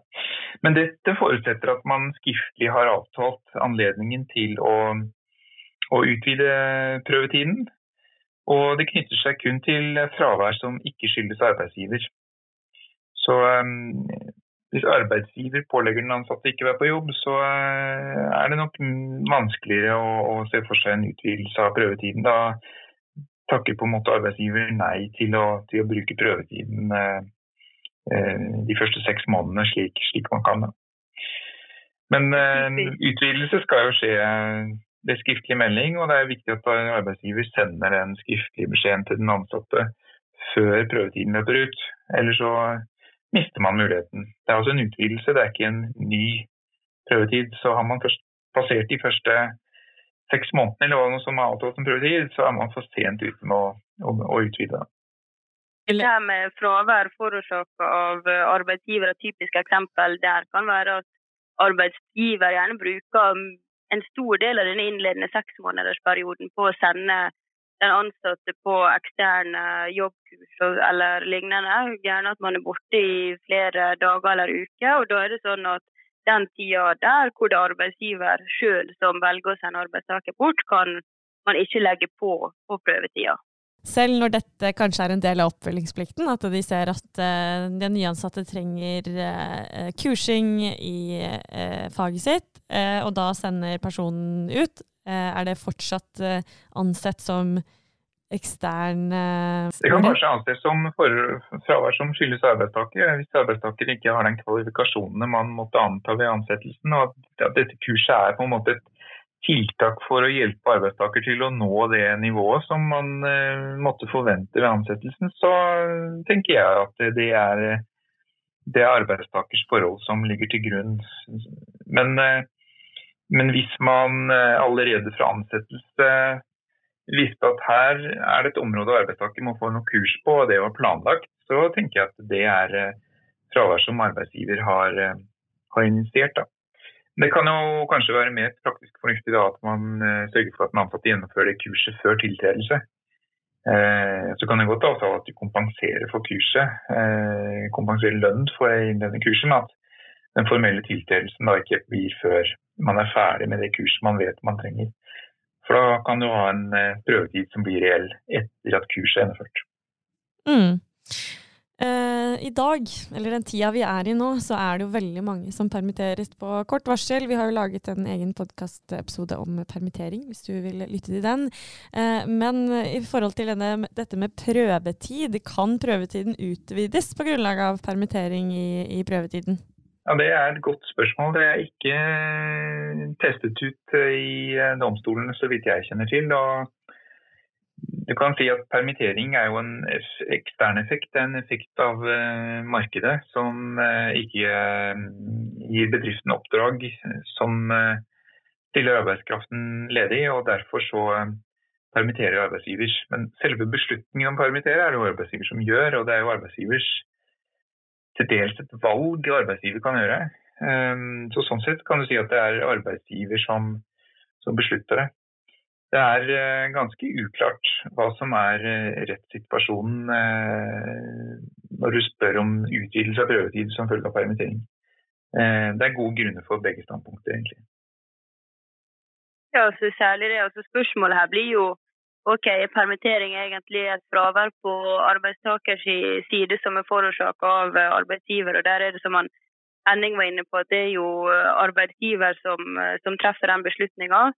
Men dette forutsetter at man skriftlig har avtalt anledningen til å, å utvide prøvetiden. Og det knytter seg kun til fravær som ikke skyldes arbeidsgiver. Så um, hvis arbeidsgiver pålegger den ansatte ikke å være på jobb, så uh, er det nok vanskeligere å, å, se for seg en utvidelse av prøvetiden. Da takker på en måte arbeidsgiver nei til å, til å bruke prøvetiden uh, Eh, de første seks månedene slik, slik man kan. Men eh, utvidelse skal jo skje ved skriftlig melding, og det er viktig at arbeidsgiver sender den skriftlige beskjeden til den ansatte før prøvetiden løper ut. Eller så mister man muligheten. Det er altså en utvidelse, det er ikke en ny prøvetid. Så har man først passert de første seks månedene eller noe som er avtalt som prøvetid, så er man for sent ute med å, å, å utvide. Det her med fravær forårsaka av eh, arbeidsgiver, et typisk eksempel der kan være at arbeidsgiver gjerne bruker en stor del av denne innledende seksmånedersperioden på å sende den ansatte på eksterne jobbkurs eller lignende. Gjerne at man er borte i flere dager eller uker. og Da er det sånn at den tida der hvor det er arbeidsgiver sjøl som velger å sende arbeidstaker bort, kan man ikke legge på på prøvetida. Selv når dette kanskje er en del av oppfølgingsplikten, at de ser at uh, de nyansatte trenger uh, kursing i uh, faget sitt, og da sender personen ut, er det fortsatt ansett som ekstern Det kan kanskje anses som fravær som skyldes arbeidstaker, hvis arbeidstaker ikke har den kvalifikasjonene man måtte anta ved ansettelsen. og at Dette kurset er på en måte et tiltak for å hjelpe arbeidstaker til å nå det nivået som man uh, måtte forvente ved ansettelsen, så tenker jeg at det er, det er arbeidstakers forhold som ligger til grunn. Men, uh, men hvis man allerede fra ansettelse visste at her er det et område arbeidstaker må få noe kurs på, og det var planlagt, så tenker jeg at det er fravær som arbeidsgiver har, har initiert. Da. Det kan jo kanskje være mer praktisk fornuftig da, at man uh, sørger for at den ansatte gjennomfører kurset før tiltredelse. Eh, så kan det godt avtale at du kompenserer for kurset, eh, kompenserer lønn for denne kurset, men at den formelle tiltredelsen da ikke blir før man er ferdig med det kurset man vet man trenger. For da kan du ha en prøvetid som blir reell etter at kurset er gjennomført. Mm. Uh, I dag, eller den tida vi er i nå, så er det jo veldig mange som permitteres på kort varsel. Vi har jo laget en egen podkastepisode om permittering, hvis du vil lytte til den. Uh, men i forhold til denne, dette med prøvetid, kan prøvetiden utvides på grunnlag av permittering i, i prøvetiden? Ja, Det er et godt spørsmål. Det er ikke testet ut i domstolene, så vidt jeg kjenner til. og du kan si at Permittering er jo en ekstern effekt. En effekt av markedet som ikke gir bedriften oppdrag som stiller arbeidskraften ledig, og derfor så permitterer arbeidsgivers. Men selve beslutningen om å permittere er det jo arbeidsgiver som gjør, og det er jo arbeidsgivers til dels et valg arbeidsgiver kan gjøre. Så Sånn sett kan du si at det er arbeidsgiver som, som beslutter det. Det er eh, ganske uklart hva som er eh, rettssituasjonen eh, når du spør om utvidelse av prøvetid som følge av permittering. Det er gode grunner for begge standpunkter, egentlig. Ja, så særlig det. Altså spørsmålet her blir jo ok, permittering er egentlig et fravær på arbeidstakers side som er forårsaka av arbeidsgiver. og Der er det som han Henning var inne på, at det er jo arbeidsgiver som, som treffer den beslutninga.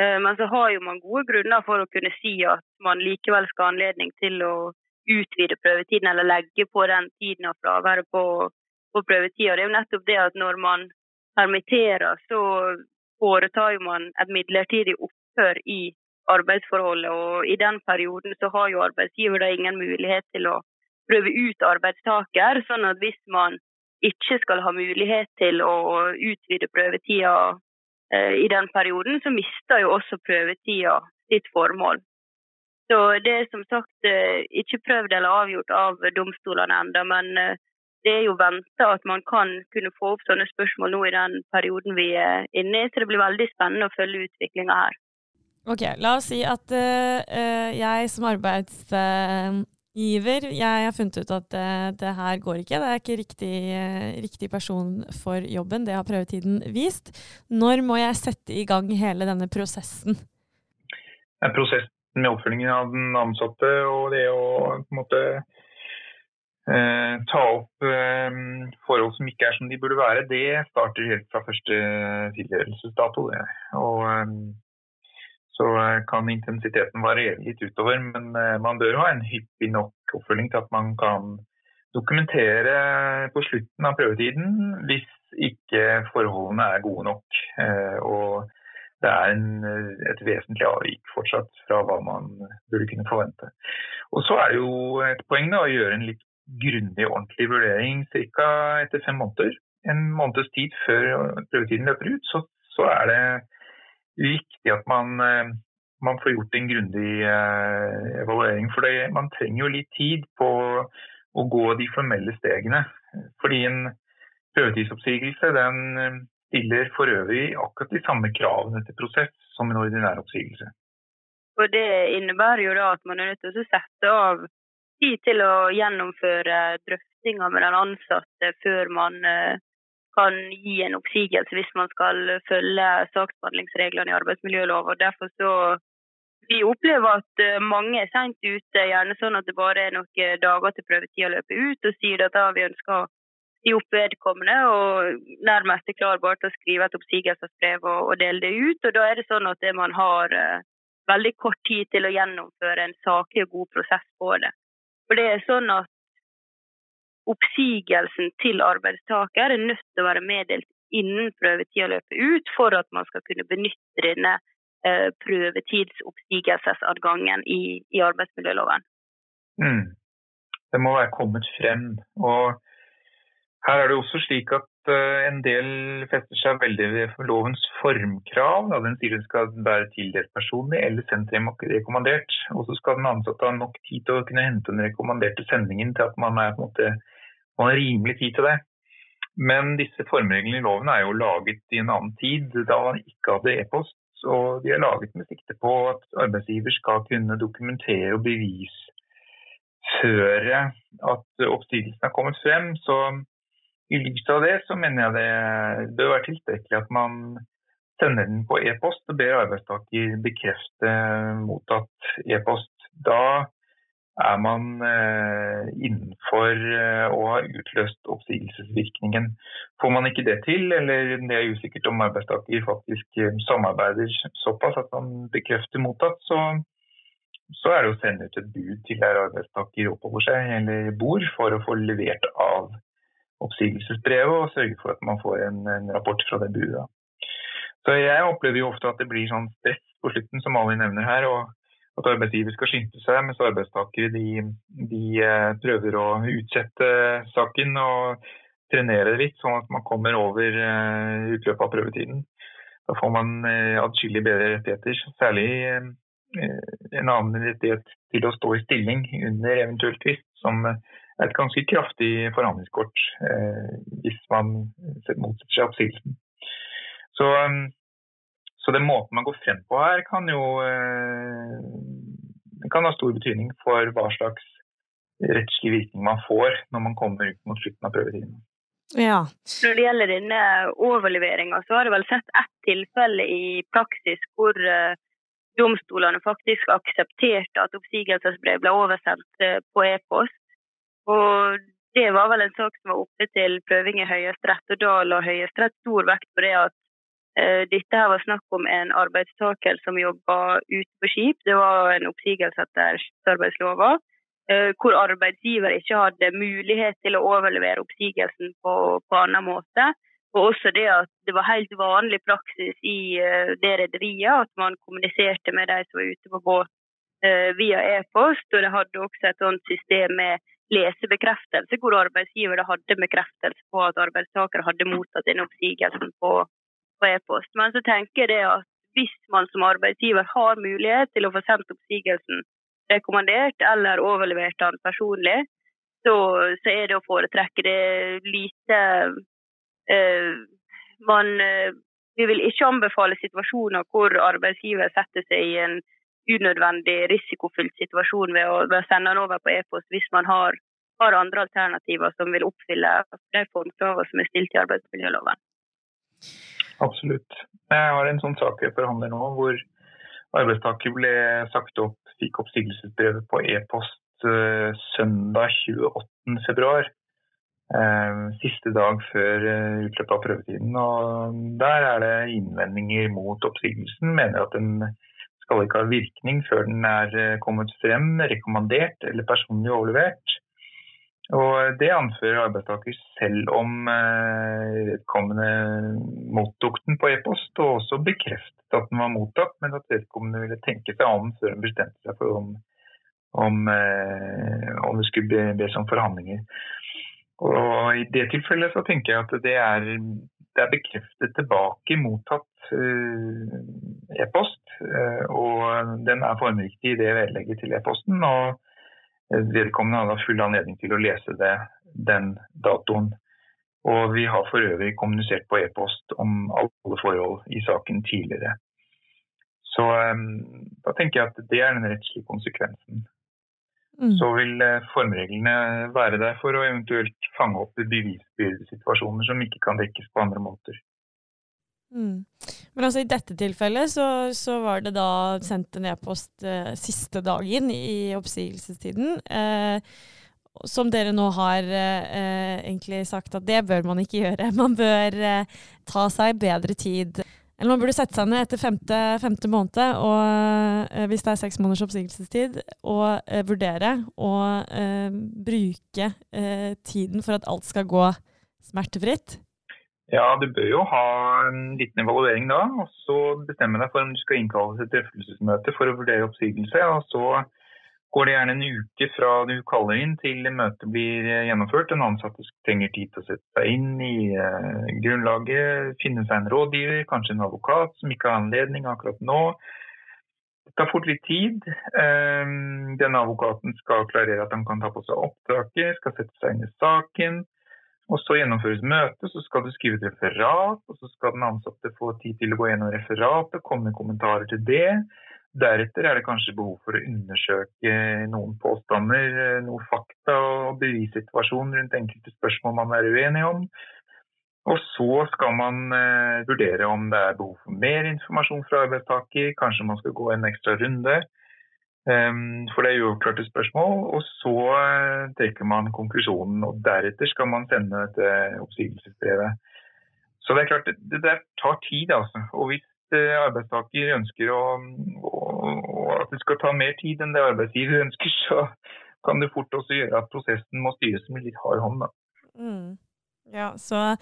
Eh, men så har jo man gode grunner for å kunne si at man likevel skal ha anledning til å utvide prøvetiden eller legge på den tiden av fraværet på, på prøvetida. Det er jo nettopp det at når man permitterer, så foretar man et midlertidig opphør i arbeidsforholdet. Og i den perioden så har jo arbeidsgiver da ingen mulighet til å prøve ut arbeidstaker. Sånn at hvis man ikke skal ha mulighet til å utvide prøvetida Eh, i den perioden, så mister jo også prøvetida sitt formål. Så det er som sagt eh, ikke prøvd eller avgjort av domstolene ennå, men eh, det er jo venta at man kan kunne få opp sånne spørsmål nå i den perioden vi er inne i. Så det blir veldig spennende å følge utviklinga her. Ok, La oss si at uh, jeg som arbeids... Uh. Jeg har funnet ut at det, det, her går ikke. Det er ikke riktig, riktig, person for jobben. Det har prøvetiden vist. Når må jeg sette i gang hele denne prosessen? Prosessen med oppfølgingen av den ansatte og det å på en måte ta opp forhold som ikke er som de burde være, det starter helt fra første tilgjørelsesdato. Og så eh, kan intensiteten variere litt utover. Men eh, man bør ha en hyppig nok oppfølging til at man kan dokumentere på slutten av prøvetiden hvis ikke forholdene er gode nok. Eh, og det er en, et vesentlig avvik fortsatt fra hva man burde kunne forvente. Og Så er det jo et poeng da, å gjøre en litt grundig ordentlig vurdering ca. etter fem måneder. En måneds tid før prøvetiden løper ut, så, så er det viktig at man, eh, man får gjort en grundig eh, evaluering. For det, man trenger jo litt tid på å gå de formelle stegene. Fordi en prøvetidsoppsigelse den eh, stiller for øvrig akkurat de samme kravene til prosess som en ordinær oppsigelse. Og Det innebærer jo da at man er nødt til å sette av tid til å gjennomføre drøftinger med den ansatte før man kan gi en oppsigelse hvis man skal følge saksbehandlingsreglene i arbeidsmiljøloven. Derfor så vi opplever at eh, mange er sent ute, gjerne sånn at det bare er noen dager til prøvetida løper ut, og sier at vi ønsker å si opp vedkommende, og nærmest er klar bare til å skrive et oppsigelsesbrev og, og, dele det ut. og Da er det sånn at man har uh, veldig kort tid til å gjennomføre en saklig og god prosess på det. For det er sånn at oppsigelsen til arbeidstaker er nødt til å være meddelt innen prøvetida løper ut, for at man skal kunne benytte denne eh, prøvetidsoppsigelsesadgangen i, i arbeidsmiljøloven. Mm. Det må være kommet frem. og her er det også slik at uh, en del fester seg veldig ved lovens formkrav. Den sier den skal være tildelt personlig eller sendt rekommandert. Og så skal den ansatte ha nok tid til å kunne hente den rekommanderte sendingen til at man er på en måte man har rimelig tid til det. Men disse formreglene i loven er jo laget i en annen tid, da man ikke hadde e-post. Og de er laget med sikte på at arbeidsgiver skal kunne dokumentere og bevisføre at oppsigelsen er kommet frem. Så i lys av det så mener jeg det bør være tilstrekkelig at man sender den på e-post og ber arbeidstaker bekrefte mottatt e-post. Da er man eh, innenfor eh, har ha utløst oppsigelsesvirkningen. Får man ikke det til, eller det er usikkert om arbeidstaker faktisk eh, samarbeider såpass at man bekrefter mottatt, så, så er det å sende ut et bud til der arbeidstaker oppholder seg eller bor, for å få levert av oppsigelsesbrevet og sørge for at man får en, en rapport fra det budet. Så Jeg opplever jo ofte at det blir sånn stress på slutten, som Ali nevner her. og at arbeidsgiver skal skynde seg, mens arbeidstakere de, de prøver å utsette saken og trenere det litt, sånn at man kommer over utløpet av prøvetiden. Da får man atskillig bedre rettigheter, særlig en annen rettighet til å stå i stilling under eventuelt tvist, som er et ganske kraftig forhandlingskort hvis man motsetter seg oppsigelsen. Så så den måten man går frem på her, kan jo eh, kan ha stor betydning for hva slags rettslig virkning man får når man kommer ut mot slutten av prøvetiden. Ja. Når det gjelder denne overleveringa, så har det vel sett ett tilfelle i praksis hvor uh, domstolene faktisk aksepterte at oppsigelsesbrev ble oversendt uh, på e-post. Og det var vel en sak som var oppe til prøving i Høyesterett, og da la Høyesterett stor vekt på det at Eh, dette her var snakk om en arbeidstaker som jobba ute på skip. Det var en oppsigelse etter arbeidsloven, eh, hvor arbeidsgiver ikke hadde mulighet til å overlevere oppsigelsen på, på annen måte. Og også det at det var helt vanlig praksis i eh, det rederiet at man kommuniserte med de som var ute på båt via e-post. Og det hadde også et sånt system med lesebekreftelse, hvor arbeidsgiver hadde bekreftelse på at arbeidstaker hadde mottatt denne oppsigelsen på på e-post. Men så tenker jeg det at hvis man som arbeidsgiver har mulighet til å få sendt oppsigelsen rekommandert eller overlevert den personlig, så, så er det å foretrekke det lite eh, man, eh, Vi vil ikke anbefale situasjoner hvor arbeidsgiver setter seg i en unødvendig risikofylt situasjon ved å, ved å sende den over på e-post hvis man har, har, andre alternativer som vil oppfylle de formkravene som er stilt i arbeidsmiljøloven. Absolutt. Jeg har en sånn sak jeg forhandler nå, hvor arbeidstaker ble sagt opp, fikk oppsigelsesbrevet på e-post uh, søndag 28.2. Uh, eh, siste dag før uh, utløpet av prøvetiden. og Der er det innvendinger mot oppsigelsen. Mener at den skal ikke ha virkning før den er kommet frem, rekommandert eller personlig overlevert. Og Det anfører arbeidstaker selv om eh, vedkommende mottok den på e-post, og også bekreftet at den var mottatt, men at vedkommende ville tenke seg om før hun bestemte seg for om, om, eh, om det skulle bes om forhandlinger. Og I det tilfellet så tenker jeg at det er, det er bekreftet tilbake mottatt uh, e-post, og den er formriktig i det vedlegget til e-posten. og Vedkommende hadde full anledning til å lese det den datoen. Og vi har for øvrig kommunisert på e-post om alle forhold i saken tidligere. Så um, da tenker jeg at det er den rettslige konsekvensen. Mm. Så vil uh, formreglene være der for å eventuelt fange opp bevisbyrdesituasjoner som ikke kan dekkes på andre måter. Mm. Men altså i dette tilfellet så, så var det da sendt en e-post eh, siste dagen i oppsigelsestiden. Eh, som dere nå har eh, egentlig sagt at det bør man ikke gjøre. Man bør eh, ta seg bedre tid. Eller man burde sette seg ned etter femte, femte måned, og, eh, hvis det er seks måneders oppsigelsestid, og eh, vurdere å bruke tiden for at alt skal gå smertefritt. Ja, du bør jo ha en liten evaluering da, og så bestemme deg for om du skal innkalle til drøftelsesmøte for å vurdere oppsigelse. og Så går det gjerne en uke fra du kaller inn til møtet blir gjennomført. Den ansatte trenger tid til å sette seg inn i uh, grunnlaget, finne seg en rådgiver, kanskje en advokat som ikke har anledning akkurat nå. Det tar fort litt tid. Um, denne advokaten skal klarere at han kan ta på seg oppdraget, skal sette seg inn i saken. Og så gjennomføres møtet, så skal du skrive et referat, og så skal den ansatte få tid til å gå gjennom referatet, komme med kommentarer til det. Deretter er det kanskje behov for å undersøke noen påstander, noen fakta og bevissituasjonen rundt enkelte spørsmål man er uenig om. Og så skal man eh, vurdere om det er behov for mer informasjon fra arbeidstaker, kanskje man skal gå en ekstra runde. Ehm, for det er uavklarte spørsmål. Og så eh, trekker man konklusjonen, og deretter skal man sende dette oppsigelsesbrevet. Så det er klart, det, der tar tid, altså. Og hvis eh, arbeidstaker ønsker å, å, at det skal ta mer tid enn det arbeidsgiver ønsker, så kan det fort også gjøre at prosessen må styres med litt hard hånd. Mm. Ja, så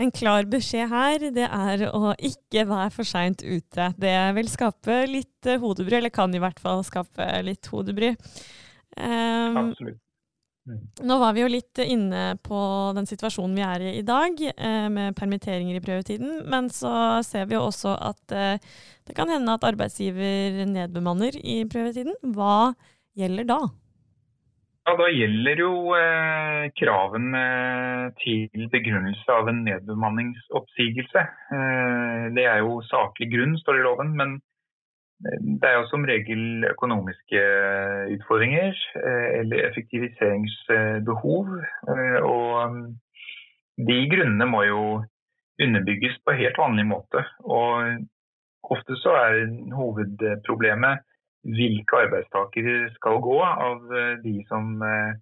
En klar beskjed her, det er å ikke være for seint ute. Det vil skape litt eh, hodebry, eller kan i hvert fall skape litt hodebry. Um, Absolutt. Mm. Nå var vi jo litt inne på den situasjonen vi er i i dag, eh, med permitteringer i prøvetiden. Men så ser vi jo også at eh, det kan hende at arbeidsgiver nedbemanner i prøvetiden. Hva gjelder da? Ja, Da gjelder jo eh, kravene til begrunnelse av en nedbemanningsoppsigelse. Eh, det er jo saklig grunn, står det i loven. Men eh, det er jo som regel økonomiske utfordringer eh, eller effektiviseringsbehov. Eh, og mm, de grunnene må jo underbygges på helt vanlig måte. Og ofte så er hovedproblemet hvilke arbeidstakere skal gå av eh, de som eh,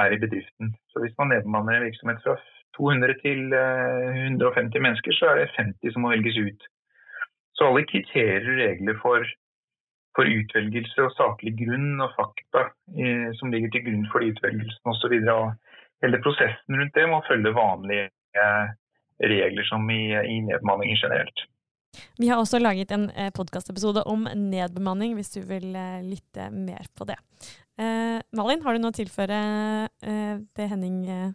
er i bedriften. Så Hvis man nedbemanner en virksomhet fra 200 til 150 eh, mennesker, så er det 50 som må velges ut. Så alle kriterier og regler for, for, utvelgelse og saklig grunn og fakta eh, som ligger til grunn for de utvelgelsene osv. Hele prosessen rundt det må følge vanlige regler som i, i nedbemanninger generelt. Vi har også laget en eh, podkastepisode om nedbemanning, hvis du vil eh, lytte mer på det. Eh, Malin, har du noe å tilføre eh, det Henning eh?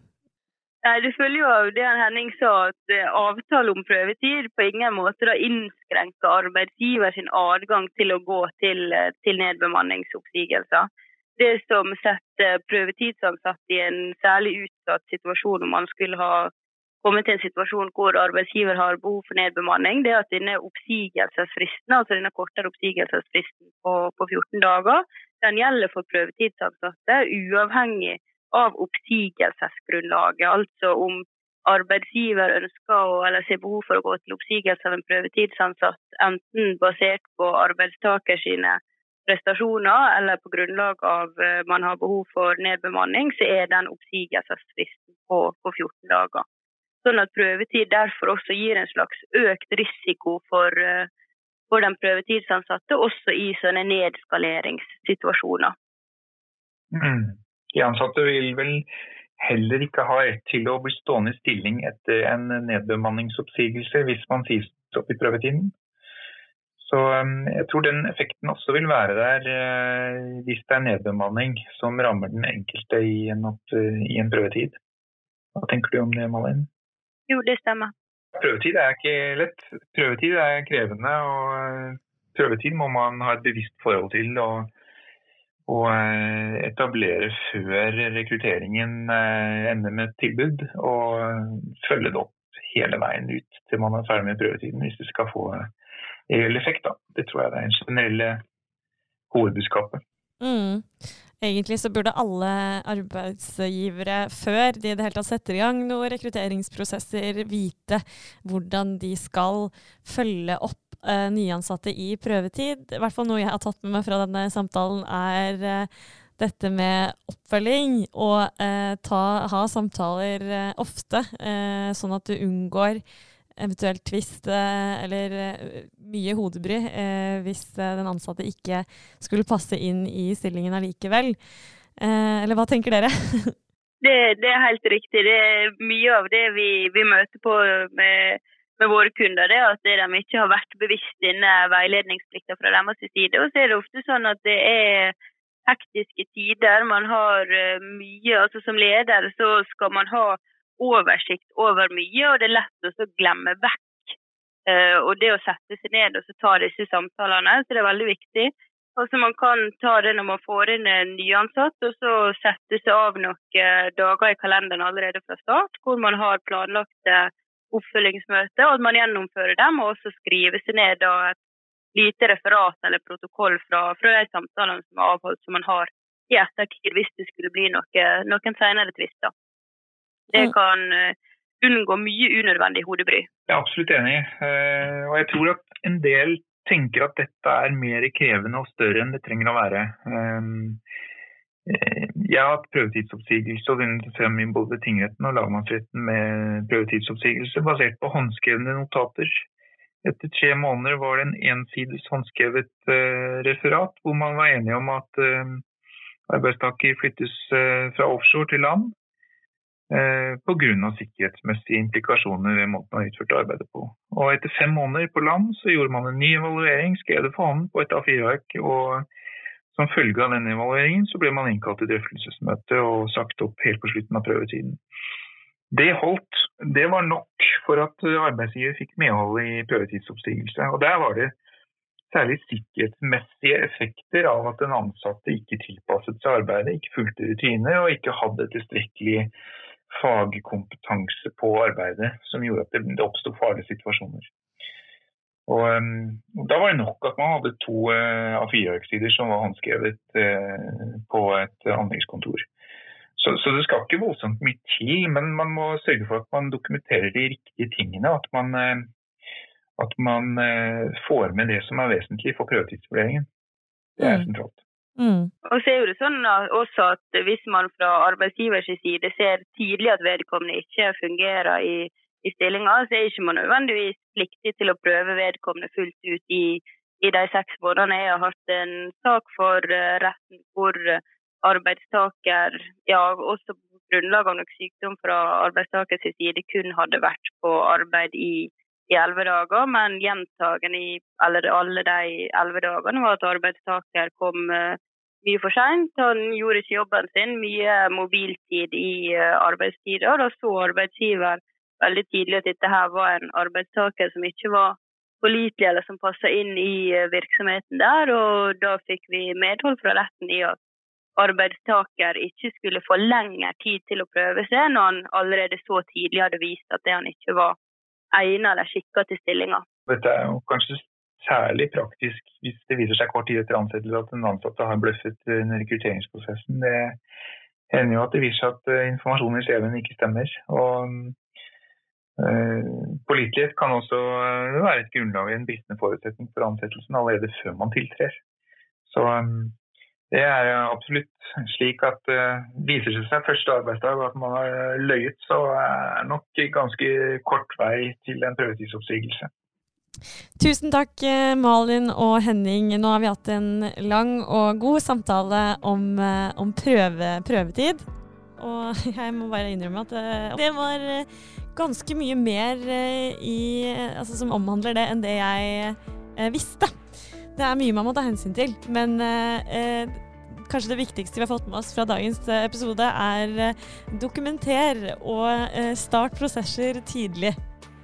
Nei, Det følger jo av det Henning sa, at eh, avtale om prøvetid på ingen måte da innskrenker arbeidsgiver sin adgang til å gå til, til nedbemanningsoppsigelser. Det som setter prøvetidsansatte i en særlig utsatt situasjon om man skulle ha kommet til en situasjon hvor arbeidsgiver har behov for nedbemanning, det er at denne oppsigelsesfristen, altså denne kortere oppsigelsesfristen på, på 14 dager, den gjelder for prøvetidsansatte uavhengig av oppsigelsesgrunnlaget. Altså om arbeidsgiver ønsker å, eller ser behov for å gå til oppsigelse av en prøvetidsansatt, enten basert på arbeidstaker sine prestasjoner eller på grunnlag av uh, man har behov for nedbemanning, så er den oppsigelsesfristen på, på 14 dager. Sånn at prøvetid derfor også gir en slags økt risiko for, eh, for den prøvetidsansatte, også i sånne nedskaleringssituasjoner. Mm. De ansatte vil vel heller ikke ha rett til å bli stående i stilling etter en nedbemanningsoppsigelse hvis man sies opp i prøvetiden. Så um, jeg tror den effekten også vil være der uh, hvis det er nedbemanning som rammer den enkelte i en, i en prøvetid. Hva tenker du om det, Malin? Jo, det stemmer. Prøvetid er ikke lett. Prøvetid er krevende, og eh, prøvetid må man ha et bevisst forhold til. og, og eh, etablere før rekrutteringen eh, ender med et tilbud, og følge det opp hele veien ut til man er ferdig med prøvetiden, hvis det skal få reell effekt. Da. Det tror jeg det er en generelle hovedbudskapet. Mm. Egentlig så burde alle arbeidsgivere, før de i det hele tatt setter i gang noen rekrutteringsprosesser, vite hvordan de skal følge opp uh, nyansatte i prøvetid. I hvert fall noe jeg har tatt med meg fra denne samtalen, er uh, dette med oppfølging og uh, ta, ha samtaler ofte, sånn at du unngår eventuelt tvist eh, eller eh, mye hodebry eh, hvis den ansatte ikke skulle passe inn i stillingen allikevel. Eller hva tenker dere? det, det, er helt riktig. Det er mye av det vi, vi møter på med, med, våre kunder, det er at de ikke har vært bevisst denne veiledningsplikten fra deres side. Og så er det ofte sånn at det er hektiske tider. Man har mye altså Som leder så skal man ha oversikt over mye, og det er lett å glemme vekk. Uh, og det å sette seg ned og ta disse samtalene, så det er veldig viktig. Altså Man kan ta det når man får inn en nyansatt, og så sette seg av noen dager i kalenderen allerede fra start, hvor man har planlagt oppfølgingsmøte, og at man gjennomfører dem, og også skrive seg ned et lite referat eller protokoll fra, fra de samtalene som er avholdt, som man har i ettertid hvis det skulle bli noe, noen senere tvister. Det kan eh, unngå mye unødvendig hodebry. Jeg er absolutt enig. Eh, og jeg tror at en del tenker at dette er mer krevende og større enn det trenger å være. Eh, jeg har hatt prøvetidsoppsigelse og vunnet frem i både tingretten og lagmannsretten med prøvetidsoppsigelse basert på håndskrevne notater. Etter tre måneder var det en ensides håndskrevet referat hvor man var enige om at arbeidstaker flyttes fra offshore til land pga. sikkerhetsmessige implikasjoner ved måten man utførte arbeidet på. Og etter fem måneder på land så gjorde man en ny evaluering, skrev det for hånden på et A4-ark. og som følge av den evalueringen så ble man innkalt til drøftelsesmøte og sagt opp helt på slutten av prøvetiden. Det holdt. Det var nok for at arbeidsgiver fikk medhold i prøvetidsoppsigelse. Og der var det særlig sikkerhetsmessige effekter av at den ansatte ikke tilpasset seg arbeidet, ikke fulgte rutiner og ikke hadde tilstrekkelig fagkompetanse på arbeidet som gjorde at det oppsto farlige situasjoner. Og, um, Da var det nok at man hadde to uh, A4-arksider som var håndskrevet uh, på et uh, anleggskontor. Så, så, det skal ikke voldsomt mye til, men man må sørge for at man dokumenterer de riktige tingene. At man, at man får med det som er vesentlig for prøvetidsvurderingen. Det er mm. sentralt. Mm. Og så er det sånn også at Hvis man fra arbeidsgivers side ser tidlig at vedkommende ikke fungerer i i stillinga, så er ikke man nødvendigvis pliktig til å prøve vedkommende fullt ut i, i de seks månedene. Jeg har hatt en sak for uh, retten hvor arbeidstaker, ja også på grunnlag av noe sykdom fra arbeidstakers side, kun hadde vært på arbeid i i elleve dager, men gjentagende i eller alle de elleve dagene var at arbeidstaker kom uh, mye for seint. Han gjorde ikke jobben sin, mye mobiltid i arbeidstida. arbeidstider. Da så arbeidsgiver veldig tydelig at dette her var en arbeidstaker som ikke var pålitelig eller som passa inn i eh, virksomheten der. Og da fikk vi medhold fra retten i at arbeidstaker ikke skulle få lengre tid til å prøve seg, når han allerede så tidlig hadde vist at det han ikke var egnet eller skikka til stillinga. Dette er jo kanskje særlig praktisk hvis det viser seg kort tid etter ansettelse at den ansatte har bløffet under rekrutteringsprosessen. Det hender jo at det viser seg at eh, informasjonen i CV-en ikke stemmer. og Eh, pålitelighet kan også eh, være et grunnlag i en bristende forutsetning for ansettelsen allerede før man tiltrer. Så det er absolutt slik at viser det seg første arbeidsdag at man har løyet, så er nok ganske kort vei til en prøvetidsoppsigelse. Tusen takk, Malin og Henning. Nå har vi hatt en lang og god samtale om, om prøve, prøvetid. Og jeg må bare innrømme at det var ganske mye mer eh, i, altså, som omhandler det, enn det jeg eh, visste. Det er mye man må ta hensyn til, men eh, kanskje det viktigste vi har fått med oss fra dagens eh, episode, er eh, dokumenter og start prosesser tidlig.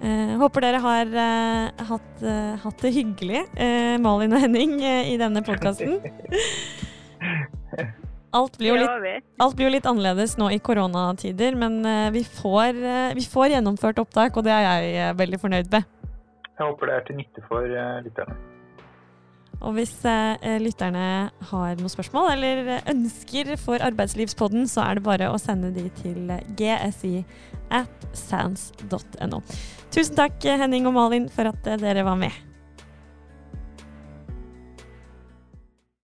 Eh, håper dere har hatt, hatt, det hyggelig, Malin og Henning, i denne podkasten. Alt alt blir, jo litt, annerledes nå i koronatider, men vi får, vi får, gjennomført opptak, og det er jeg veldig fornøyd med. Jeg håper det er til nytte for lytterne. Og hvis lytterne har noen spørsmål eller ønsker for Arbeidslivspodden, så er det bare å sende de til gsi at sans.no. Tusen takk, Henning og Malin, for at dere var med.